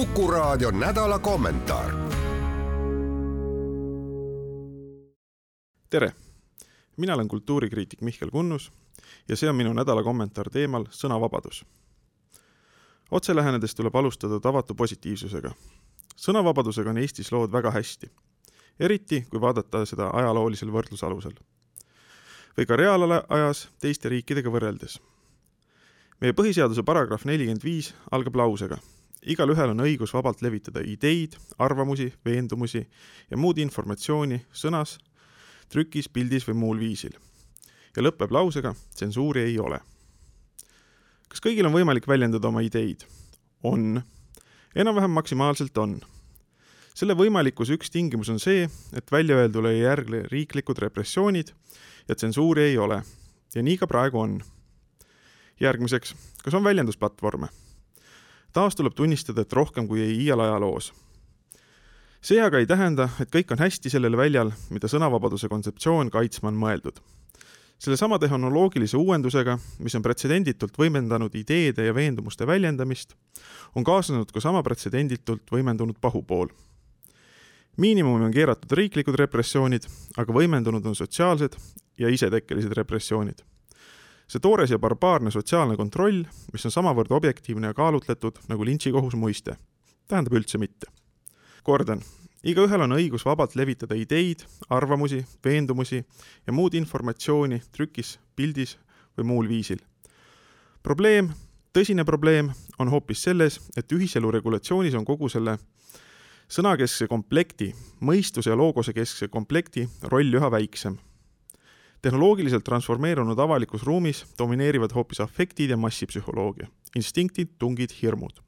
Kuku raadio nädala kommentaar. tere, mina olen kultuurikriitik Mihkel Kunnus ja see on minu nädala kommentaar teemal sõnavabadus. otse lähenedes tuleb alustada tavatu positiivsusega. sõnavabadusega on Eestis lood väga hästi, eriti kui vaadata seda ajaloolisel võrdlusalusel või ka reaalajas teiste riikidega võrreldes. meie põhiseaduse paragrahv nelikümmend viis algab lausega igalühel on õigus vabalt levitada ideid, arvamusi, veendumusi ja muud informatsiooni sõnas, trükis, pildis või muul viisil. ja lõpeb lausega tsensuuri ei ole. kas kõigil on võimalik väljendada oma ideid? on. enam-vähem maksimaalselt on. selle võimalikkuse üks tingimus on see, et väljaöeldule ei järgne riiklikud repressioonid ja tsensuuri ei ole. ja nii ka praegu on. järgmiseks, kas on väljendusplatvorme? Taas tuleb tunnistada, et rohkem kui ei iial ajaloos. see aga ei tähenda, et kõik on hästi sellel väljal, mida sõnavabaduse kontseptsioon kaitsma on mõeldud. sellesama tehnoloogilise uuendusega, mis on pretsedenditult võimendanud ideede ja veendumuste väljendamist, on kaasnenud ka sama pretsedenditult võimendunud pahupool miinimumi on keeratud riiklikud repressioonid, aga võimendunud on sotsiaalsed ja isetekkelised repressioonid see toores ja barbaarne sotsiaalne kontroll, mis on samavõrd objektiivne ja kaalutletud nagu lintšikohus muiste, tähendab üldse mitte. kordan, igaühel on õigus vabalt levitada ideid, arvamusi, veendumusi ja muud informatsiooni trükis, pildis või muul viisil. probleem, tõsine probleem on hoopis selles, et ühiselu regulatsioonis on kogu selle sõnakeskse komplekti, mõistuse ja loogose keskse komplekti roll üha väiksem tehnoloogiliselt transformeerunud avalikus ruumis domineerivad hoopis afektid ja massipsühholoogia, instinktid, tungid, hirmud.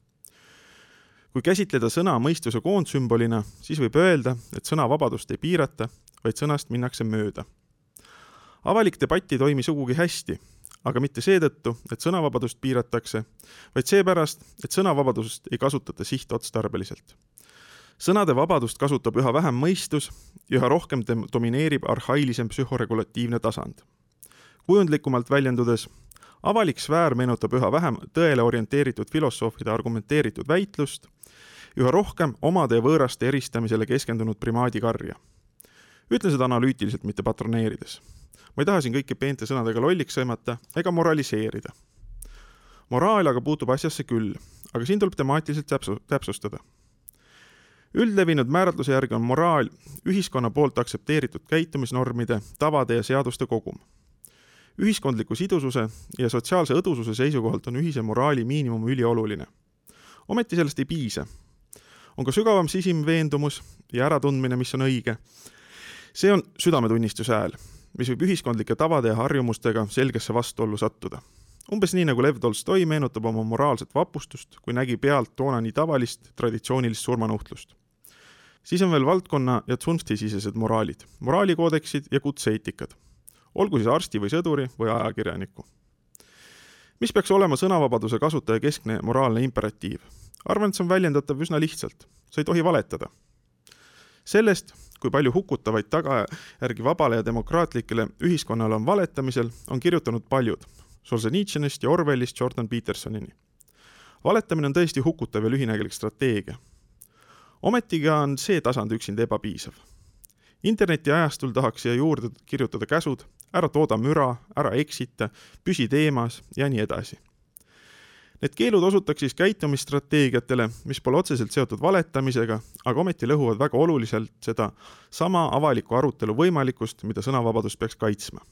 kui käsitleda sõna mõistuse koondsümbolina, siis võib öelda, et sõnavabadust ei piirata, vaid sõnast minnakse mööda. avalik debatt ei toimi sugugi hästi, aga mitte seetõttu, et sõnavabadust piiratakse, vaid seepärast, et sõnavabadust ei kasutata sihtotstarbeliselt sõnade vabadust kasutab üha vähem mõistus üha rohkem domineerib arhailisem psühhoregulatiivne tasand. kujundlikumalt väljendudes, avalik sfäär meenutab üha vähem tõele orienteeritud filosoofide argumenteeritud väitlust, üha rohkem omade ja võõraste eristamisele keskendunud primaadikarja. ütlen seda analüütiliselt, mitte patroneerides. ma ei taha siin kõiki peente sõnadega lolliks sõimata ega moraliseerida. moraal aga puutub asjasse küll, aga siin tuleb temaatiliselt täpsu-, täpsustada üldlevinud määratluse järgi on moraal ühiskonna poolt aktsepteeritud käitumisnormide, tavade ja seaduste kogum. ühiskondliku sidususe ja sotsiaalse õdususe seisukohalt on ühise moraali miinimum ülioluline. ometi sellest ei piisa. on ka sügavam sisim veendumus ja äratundmine, mis on õige. see on südametunnistuse hääl, mis võib ühiskondlike tavade ja harjumustega selgesse vastuollu sattuda umbes nii, nagu Lev Tolstoi meenutab oma moraalset vapustust, kui nägi pealt toona nii tavalist traditsioonilist surmanuhtlust siis on veel valdkonna ja tsunfti-sisesed moraalid, moraalikoodeksid ja kutseeetikad. olgu siis arsti või sõduri või ajakirjaniku. mis peaks olema sõnavabaduse kasutaja keskne moraalne imperatiiv? arvan, et see on väljendatav üsna lihtsalt. sa ei tohi valetada. sellest, kui palju hukutavaid tagajärgi vabale ja demokraatlikele ühiskonnale on valetamisel, on kirjutanud paljud, Solženitšinist ja Orwellist Jordan Petersonini. valetamine on tõesti hukutav ja lühinägelik strateegia ometigi on see tasand üksinda ebapiisav. internetiajastul tahaks siia juurde kirjutada käsud, ära tooda müra, ära eksita, püsi teemas ja nii edasi. Need keelud osutaks siis käitumisstrateegiatele, mis pole otseselt seotud valetamisega, aga ometi lõhuvad väga oluliselt seda sama avaliku arutelu võimalikkust, mida sõnavabadus peaks kaitsma.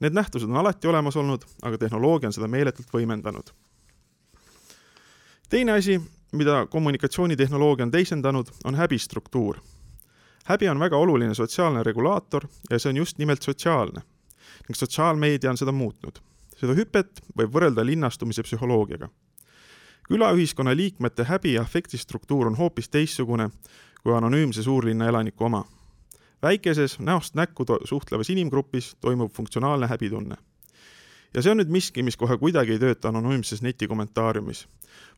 Need nähtused on alati olemas olnud, aga tehnoloogia on seda meeletult võimendanud. Teine asi, mida kommunikatsioonitehnoloogia on teisendanud, on häbistruktuur. häbi on väga oluline sotsiaalne regulaator ja see on just nimelt sotsiaalne. ning sotsiaalmeedia on seda muutnud. seda hüpet võib võrrelda linnastumise psühholoogiaga. külaühiskonna liikmete häbi ja afektistruktuur on hoopis teistsugune kui anonüümse suurlinna elaniku oma. väikeses näost näkku suhtlevas inimgrupis toimub funktsionaalne häbitunne. Ja see on nüüd miski, mis kohe kuidagi ei tööta anonüümses netikommentaariumis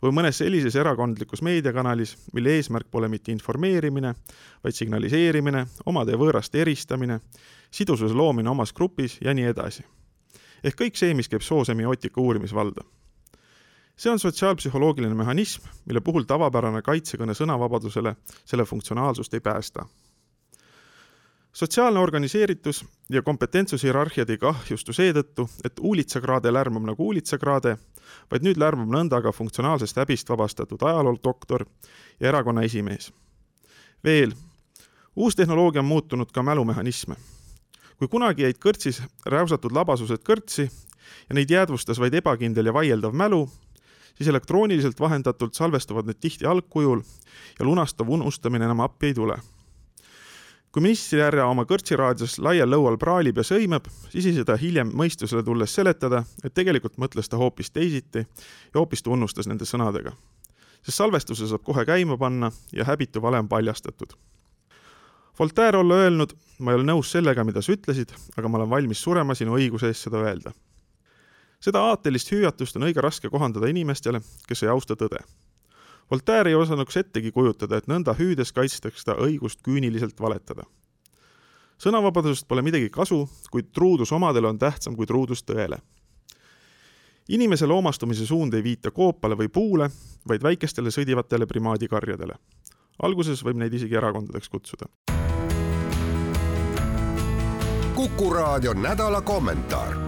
või mõnes sellises erakondlikus meediakanalis, mille eesmärk pole mitte informeerimine, vaid signaliseerimine, omade ja võõraste eristamine, sidususe loomine omas grupis ja nii edasi. ehk kõik see, mis käib soosemiootika uurimisvalda see on sotsiaalpsühholoogiline mehhanism, mille puhul tavapärane kaitsekõne sõnavabadusele selle funktsionaalsust ei päästa. Sotsiaalne organiseeritus ja kompetentsushierarhiad ei kahjustu seetõttu, et uulitsakraade lärmab nagu uulitsakraade, vaid nüüd lärmab nõnda ka funktsionaalsest häbist vabastatud ajaloodoktor ja erakonna esimees. veel, uus tehnoloogia on muutunud ka mälumehhanisme. kui kunagi jäid kõrtsis räusatud labasused kõrtsi ja neid jäädvustas vaid ebakindel ja vaieldav mälu, siis elektrooniliselt vahendatult salvestuvad need tihti algkujul ja lunastav unustamine enam appi ei tule. Kui ministrihärra oma kõrtsiraadios laial lõual praalib ja sõimab, siis ei seda hiljem mõistusele tulles seletada, et tegelikult mõtles ta hoopis teisiti ja hoopis tunnustas nende sõnadega. sest salvestuse saab kohe käima panna ja häbitu vale on paljastatud. Voltaire olla öelnud, ma ei ole nõus sellega, mida sa ütlesid, aga ma olen valmis surema sinu õiguse eest seda öelda seda aatelist hüüatust on õige raske kohandada inimestele, kes ei austa tõde. Voltaire ei osanuks ettegi kujutada, et nõnda hüüdes kaitstakse ta õigust küüniliselt valetada. sõnavabadusest pole midagi kasu, kuid truudus omadele on tähtsam kui truudus tõele. inimese loomastumise suund ei viita koopale või puule, vaid väikestele sõdivatele primaadikarjadele. alguses võib neid isegi erakondadeks kutsuda. kuku raadio nädala kommentaar